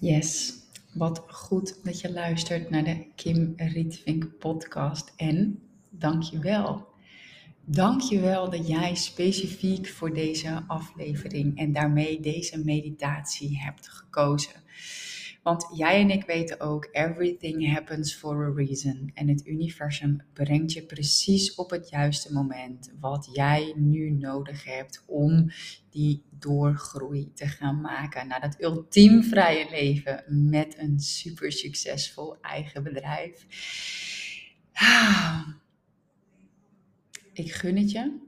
Yes, wat goed dat je luistert naar de Kim Rietvink podcast. En dank je wel. Dank je wel dat jij specifiek voor deze aflevering en daarmee deze meditatie hebt gekozen. Want jij en ik weten ook, everything happens for a reason. En het universum brengt je precies op het juiste moment wat jij nu nodig hebt om die doorgroei te gaan maken naar dat ultiem vrije leven met een super succesvol eigen bedrijf. Ah. Ik gun het je.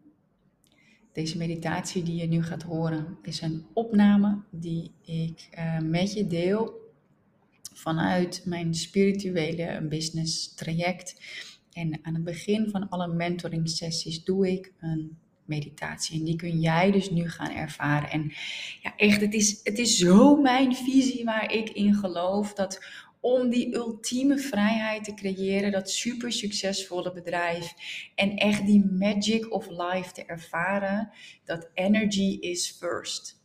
Deze meditatie die je nu gaat horen is een opname die ik uh, met je deel vanuit mijn spirituele business traject. En aan het begin van alle mentoring sessies doe ik een meditatie. En die kun jij dus nu gaan ervaren. En ja, echt, het is, het is zo mijn visie waar ik in geloof. Dat om die ultieme vrijheid te creëren, dat super succesvolle bedrijf en echt die magic of life te ervaren, dat energy is first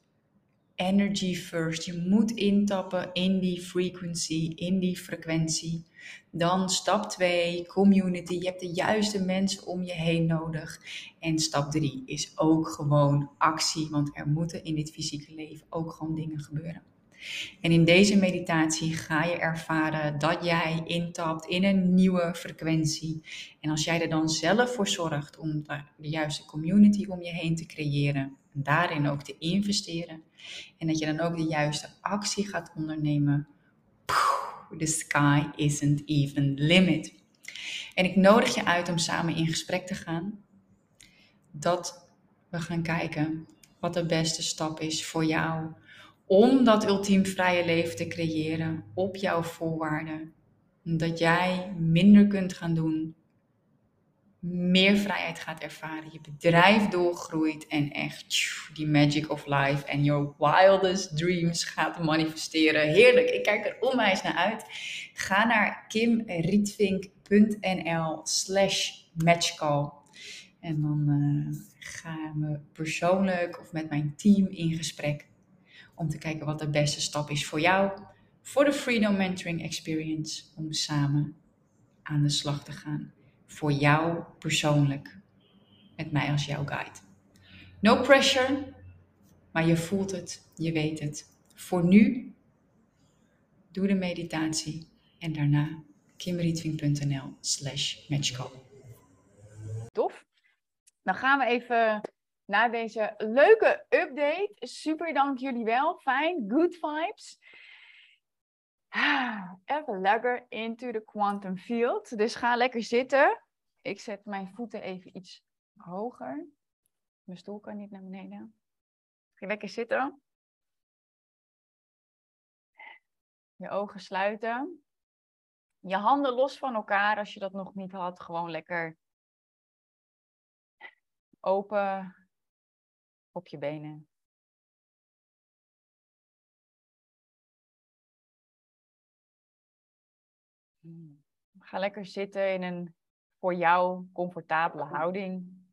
energy first. Je moet intappen in die frequency, in die frequentie. Dan stap 2, community. Je hebt de juiste mensen om je heen nodig. En stap 3 is ook gewoon actie, want er moeten in dit fysieke leven ook gewoon dingen gebeuren. En in deze meditatie ga je ervaren dat jij intapt in een nieuwe frequentie. En als jij er dan zelf voor zorgt om de juiste community om je heen te creëren, daarin ook te investeren, en dat je dan ook de juiste actie gaat ondernemen, the sky isn't even limit. En ik nodig je uit om samen in gesprek te gaan. Dat we gaan kijken wat de beste stap is voor jou om dat ultiem vrije leven te creëren op jouw voorwaarden. Dat jij minder kunt gaan doen, meer vrijheid gaat ervaren, je bedrijf doorgroeit en echt die magic of life en your wildest dreams gaat manifesteren. Heerlijk, ik kijk er onwijs naar uit. Ga naar kimrietvink.nl slash matchcall en dan uh, gaan we persoonlijk of met mijn team in gesprek om te kijken wat de beste stap is voor jou, voor de Freedom Mentoring Experience, om samen aan de slag te gaan. Voor jou persoonlijk, met mij als jouw guide. No pressure, maar je voelt het, je weet het. Voor nu, doe de meditatie en daarna kimrietwing.nl slash matchcall. Tof. Dan gaan we even na deze leuke update. Super, dank jullie wel. Fijn, good vibes. Even lekker into the quantum field. Dus ga lekker zitten. Ik zet mijn voeten even iets hoger. Mijn stoel kan niet naar beneden. Ga lekker zitten. Je ogen sluiten. Je handen los van elkaar als je dat nog niet had. Gewoon lekker open op je benen. Ga lekker zitten in een voor jou comfortabele houding.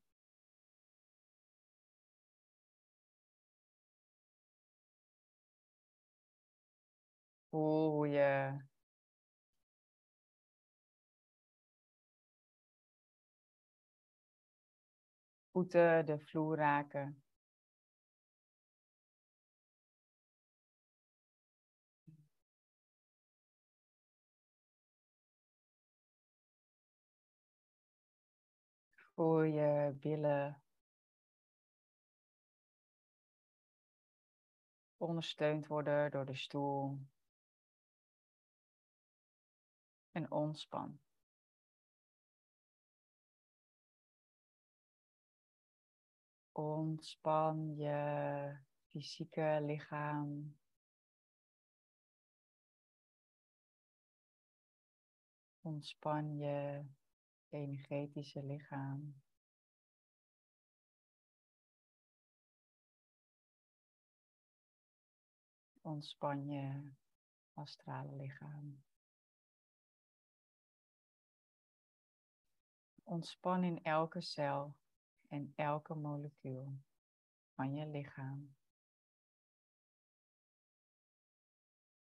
Voel je voeten de vloer raken. Voel je billen ondersteund worden door de stoel. En ontspan. Ontspan je fysieke lichaam. Ontspan je energetische lichaam. Ontspan je astrale lichaam. Ontspan in elke cel en elke molecuul van je lichaam.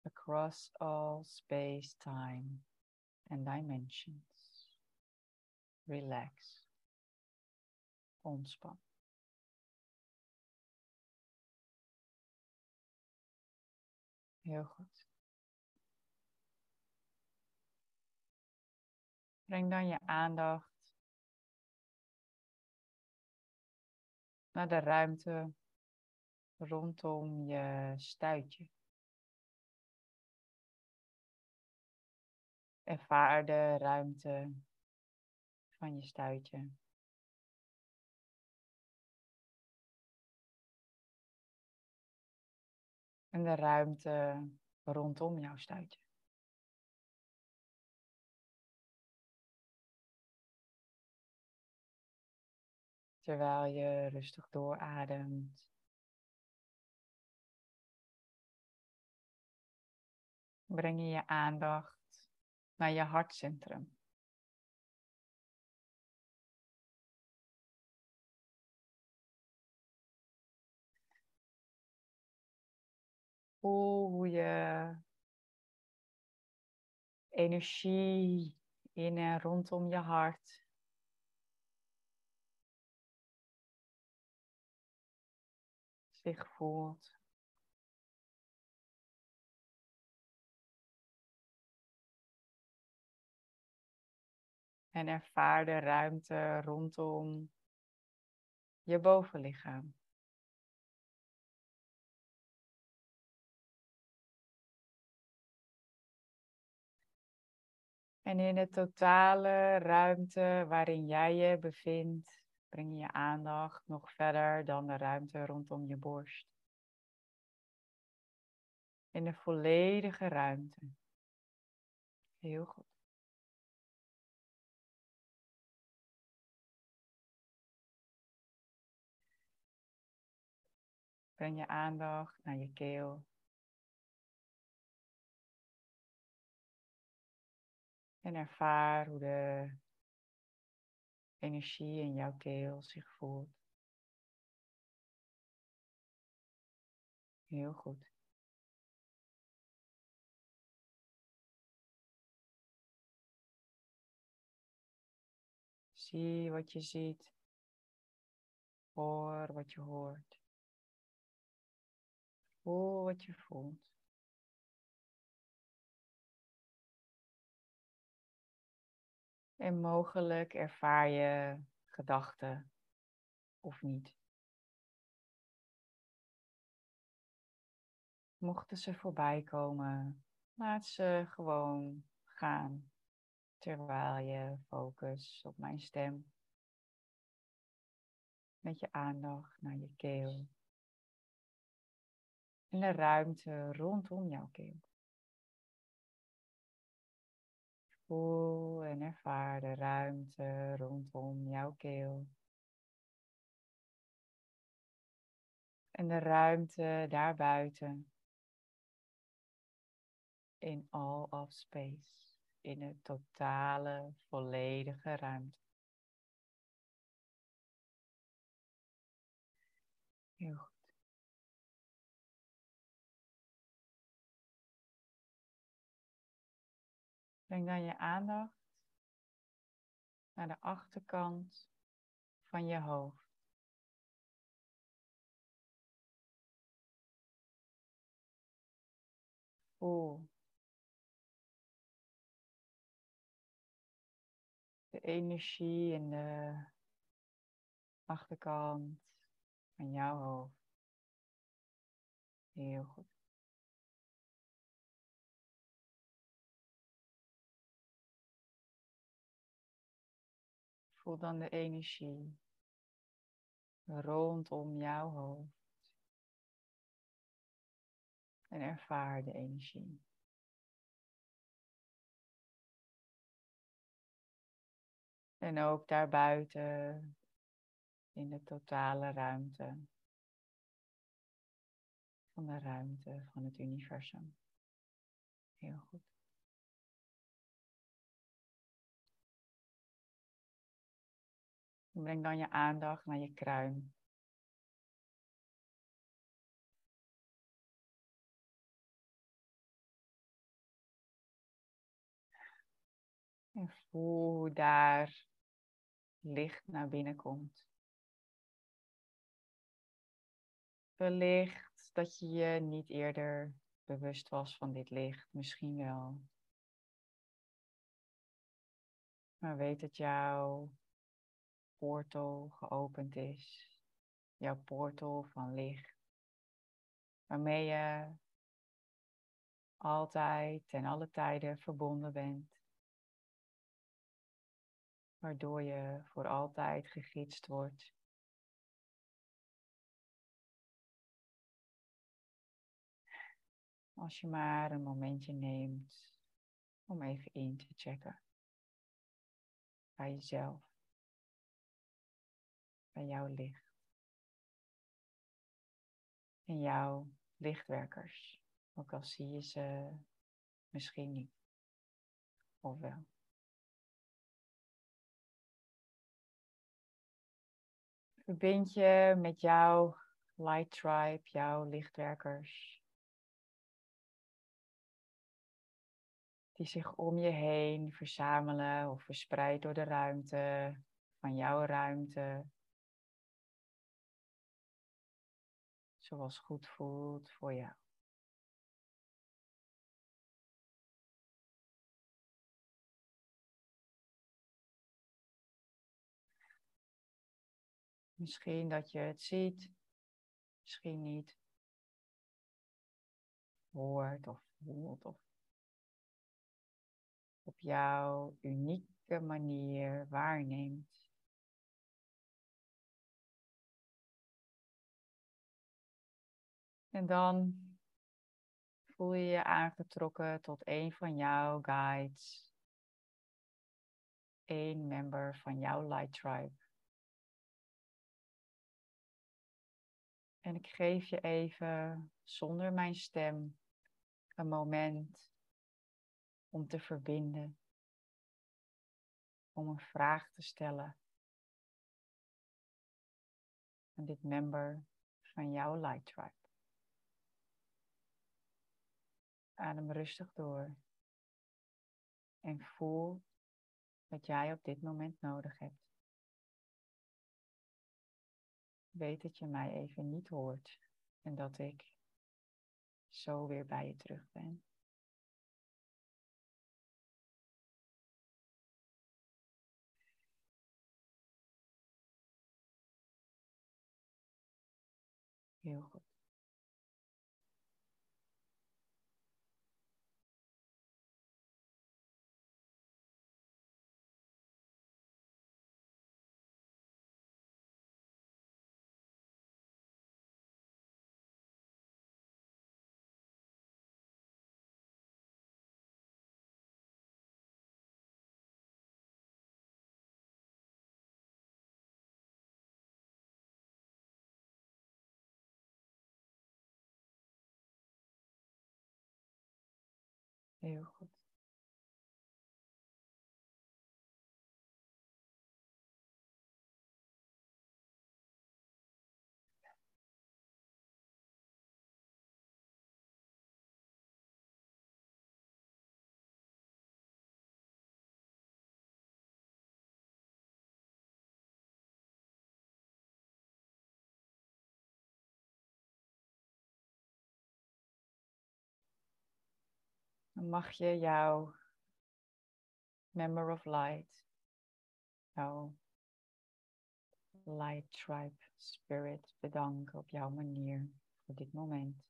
across all space, time, and dimensions. Relax. Ontspan. Heel goed. Breng dan je aandacht naar de ruimte rondom je stuitje. Ervaar de ruimte van je stuitje. En de ruimte rondom jouw stuitje. Terwijl je rustig doorademt. Breng je je aandacht naar je hartcentrum. Voel hoe je energie in en rondom je hart zich voelt. En ervaar de ruimte rondom je bovenlichaam. En in de totale ruimte waarin jij je bevindt, breng je je aandacht nog verder dan de ruimte rondom je borst. In de volledige ruimte. Heel goed. Breng je aandacht naar je keel. En ervaar hoe de energie in jouw keel zich voelt. Heel goed. Zie wat je ziet. Hoor wat je hoort. Voel wat je voelt. En mogelijk ervaar je gedachten of niet. Mochten ze voorbij komen, laat ze gewoon gaan terwijl je focus op mijn stem met je aandacht naar je keel en de ruimte rondom jouw keel. Voel en ervaar de ruimte rondom jouw keel. En de ruimte daarbuiten. In all of space. In de totale, volledige ruimte. Heel goed. Breng dan je aandacht naar de achterkant van je hoofd. Voel de energie in de achterkant van jouw hoofd. Heel goed. Voel dan de energie rondom jouw hoofd. En ervaar de energie. En ook daarbuiten in de totale ruimte van de ruimte van het universum. Heel goed. Breng dan je aandacht naar je kruin. En voel hoe daar licht naar binnen komt. Wellicht dat je je niet eerder bewust was van dit licht, misschien wel. Maar weet het jouw portal geopend is. Jouw portal van licht. Waarmee je altijd en alle tijden verbonden bent. Waardoor je voor altijd gegidst wordt. Als je maar een momentje neemt om even in te checken. Bij jezelf. Bij jouw licht. En jouw lichtwerkers. Ook al zie je ze misschien niet. Of wel. Verbind je met jouw light tribe, jouw lichtwerkers. Die zich om je heen verzamelen of verspreid door de ruimte, van jouw ruimte. Zoals goed voelt voor jou. Misschien dat je het ziet, misschien niet. Hoort of voelt of op jouw unieke manier waarneemt. En dan voel je je aangetrokken tot een van jouw guides. Een member van jouw light tribe. En ik geef je even zonder mijn stem een moment om te verbinden, om een vraag te stellen aan dit member van jouw light tribe. Adem rustig door en voel wat jij op dit moment nodig hebt. Weet dat je mij even niet hoort en dat ik zo weer bij je terug ben. Heel goed. Heel goed. Mag je jouw Member of Light, jouw Light Tribe Spirit bedanken op jouw manier voor dit moment.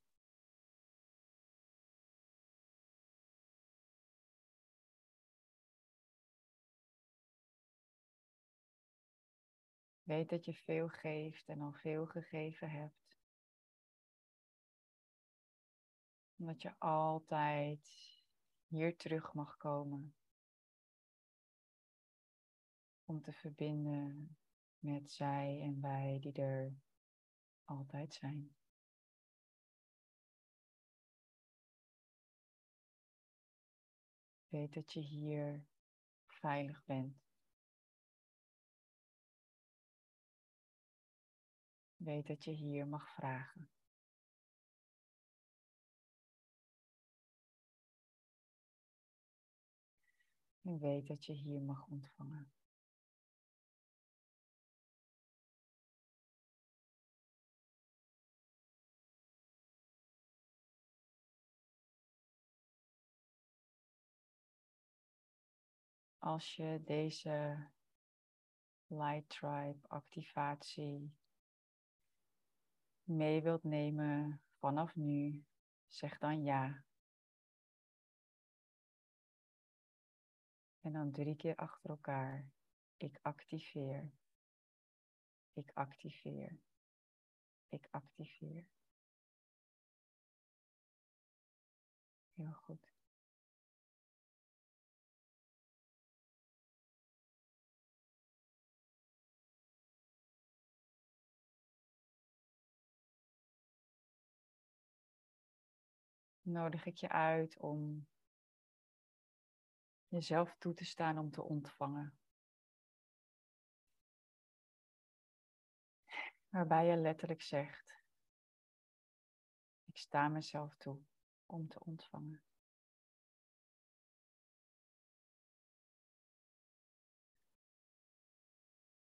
Weet dat je veel geeft en al veel gegeven hebt. Omdat je altijd hier terug mag komen. Om te verbinden met zij en wij die er altijd zijn. Weet dat je hier veilig bent. Weet dat je hier mag vragen. En weet dat je hier mag ontvangen. Als je deze Light Tribe activatie mee wilt nemen vanaf nu, zeg dan ja. En dan drie keer achter elkaar. Ik activeer. Ik activeer. Ik activeer. Heel goed. Nodig ik je uit om jezelf toe te staan om te ontvangen. Waarbij je letterlijk zegt, ik sta mezelf toe om te ontvangen.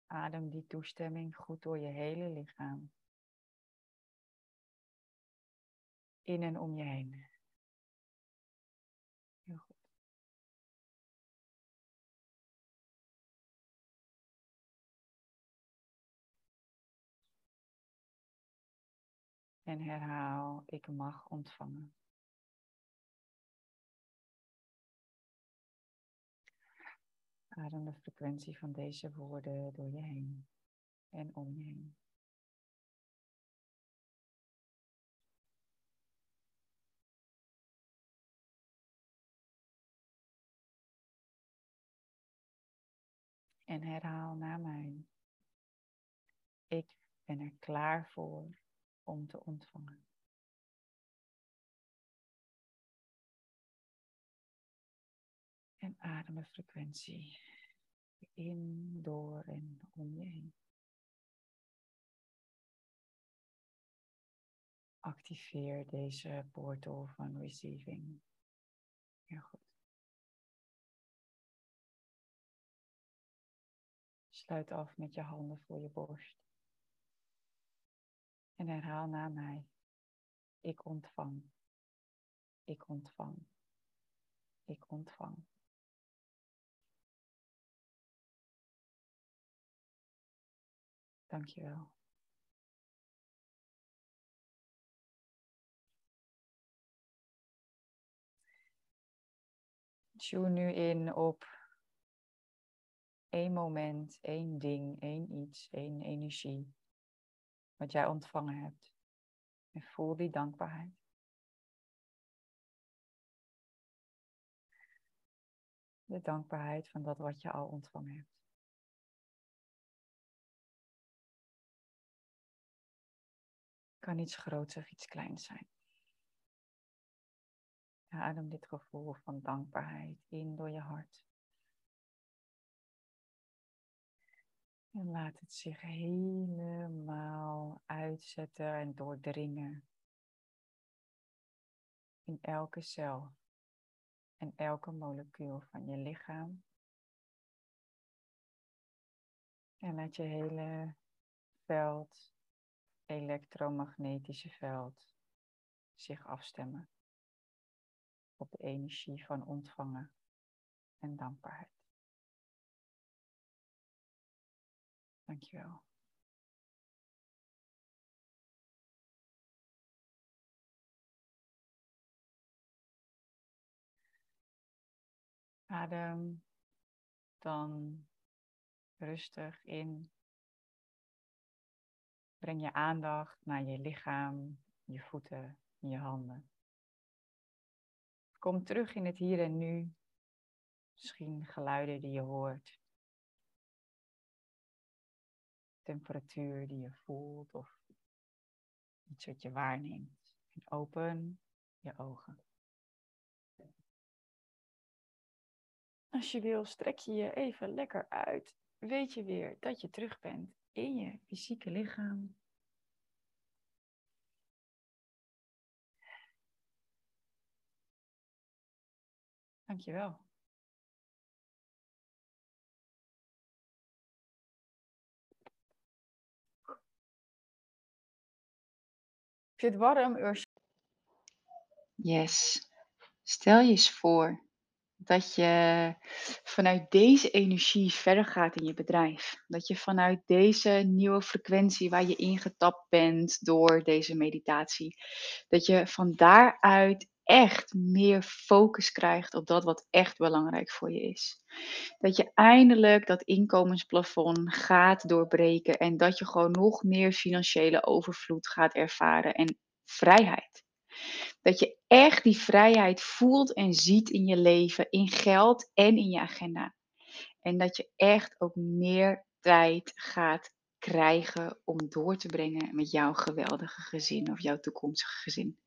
Adem die toestemming goed door je hele lichaam. In en om je heen. En herhaal, ik mag ontvangen. Adem de frequentie van deze woorden door je heen en om je heen. En herhaal na mij. Ik ben er klaar voor om te ontvangen. En adem de frequentie in, door en om je heen. Activeer deze portal van receiving. Heel goed. Sluit af met je handen voor je borst. En herhaal na mij. Ik ontvang. Ik ontvang. Ik ontvang. Dankjewel. Tune nu in op één moment, één ding, één iets, één energie wat jij ontvangen hebt. En voel die dankbaarheid. De dankbaarheid van dat wat je al ontvangen hebt. Kan iets groots of iets kleins zijn. Adem dit gevoel van dankbaarheid in En laat het zich helemaal uitzetten en doordringen. In elke cel en elke molecuul van je lichaam. En laat je hele veld, elektromagnetische veld, zich afstemmen op de energie van ontvangen en dankbaarheid. Dankjewel. Adem dan rustig in. Breng je aandacht naar je lichaam, je voeten en je handen. Kom terug in het hier en nu. Misschien geluiden die je hoort temperatuur die je voelt of iets wat je waarneemt. En open je ogen. Als je wil, strek je je even lekker uit. Weet je weer dat je terug bent in je fysieke lichaam. Dankjewel. Het warm. Yes. Stel je eens voor dat je vanuit deze energie verder gaat in je bedrijf. Dat je vanuit deze nieuwe frequentie waar je ingetapt bent door deze meditatie, dat je van daaruit echt meer focus krijgt op dat wat echt belangrijk voor je is. Dat je eindelijk dat inkomensplafond gaat doorbreken en dat je gewoon nog meer financiële overvloed gaat ervaren en vrijheid. Dat je echt die vrijheid voelt en ziet in je leven, in geld en in je agenda. En dat je echt ook meer tijd gaat krijgen om door te brengen met jouw geweldige gezin of jouw toekomstige gezin.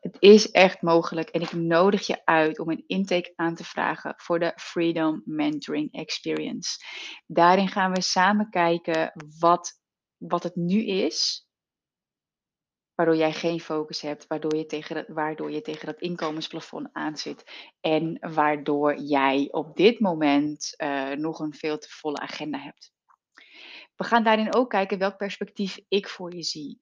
Het is echt mogelijk en ik nodig je uit om een intake aan te vragen voor de Freedom Mentoring Experience. Daarin gaan we samen kijken wat, wat het nu is waardoor jij geen focus hebt, waardoor je tegen, dat, waardoor je tegen dat inkomensplafond aanzit en waardoor jij op dit moment uh, nog een veel te volle agenda hebt. We gaan daarin ook kijken welk perspectief ik voor je zie.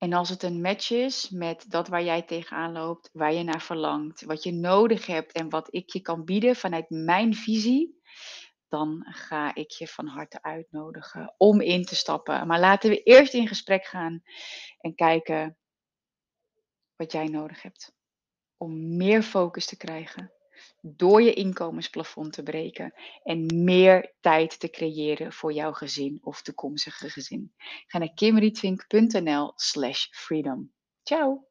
En als het een match is met dat waar jij tegenaan loopt, waar je naar verlangt, wat je nodig hebt en wat ik je kan bieden vanuit mijn visie, dan ga ik je van harte uitnodigen om in te stappen. Maar laten we eerst in gesprek gaan en kijken wat jij nodig hebt om meer focus te krijgen, door je inkomensplafond te breken en meer tijd te creëren voor jouw gezin of toekomstige gezin. Ga naar kimritwink.nl slash freedom. Ciao!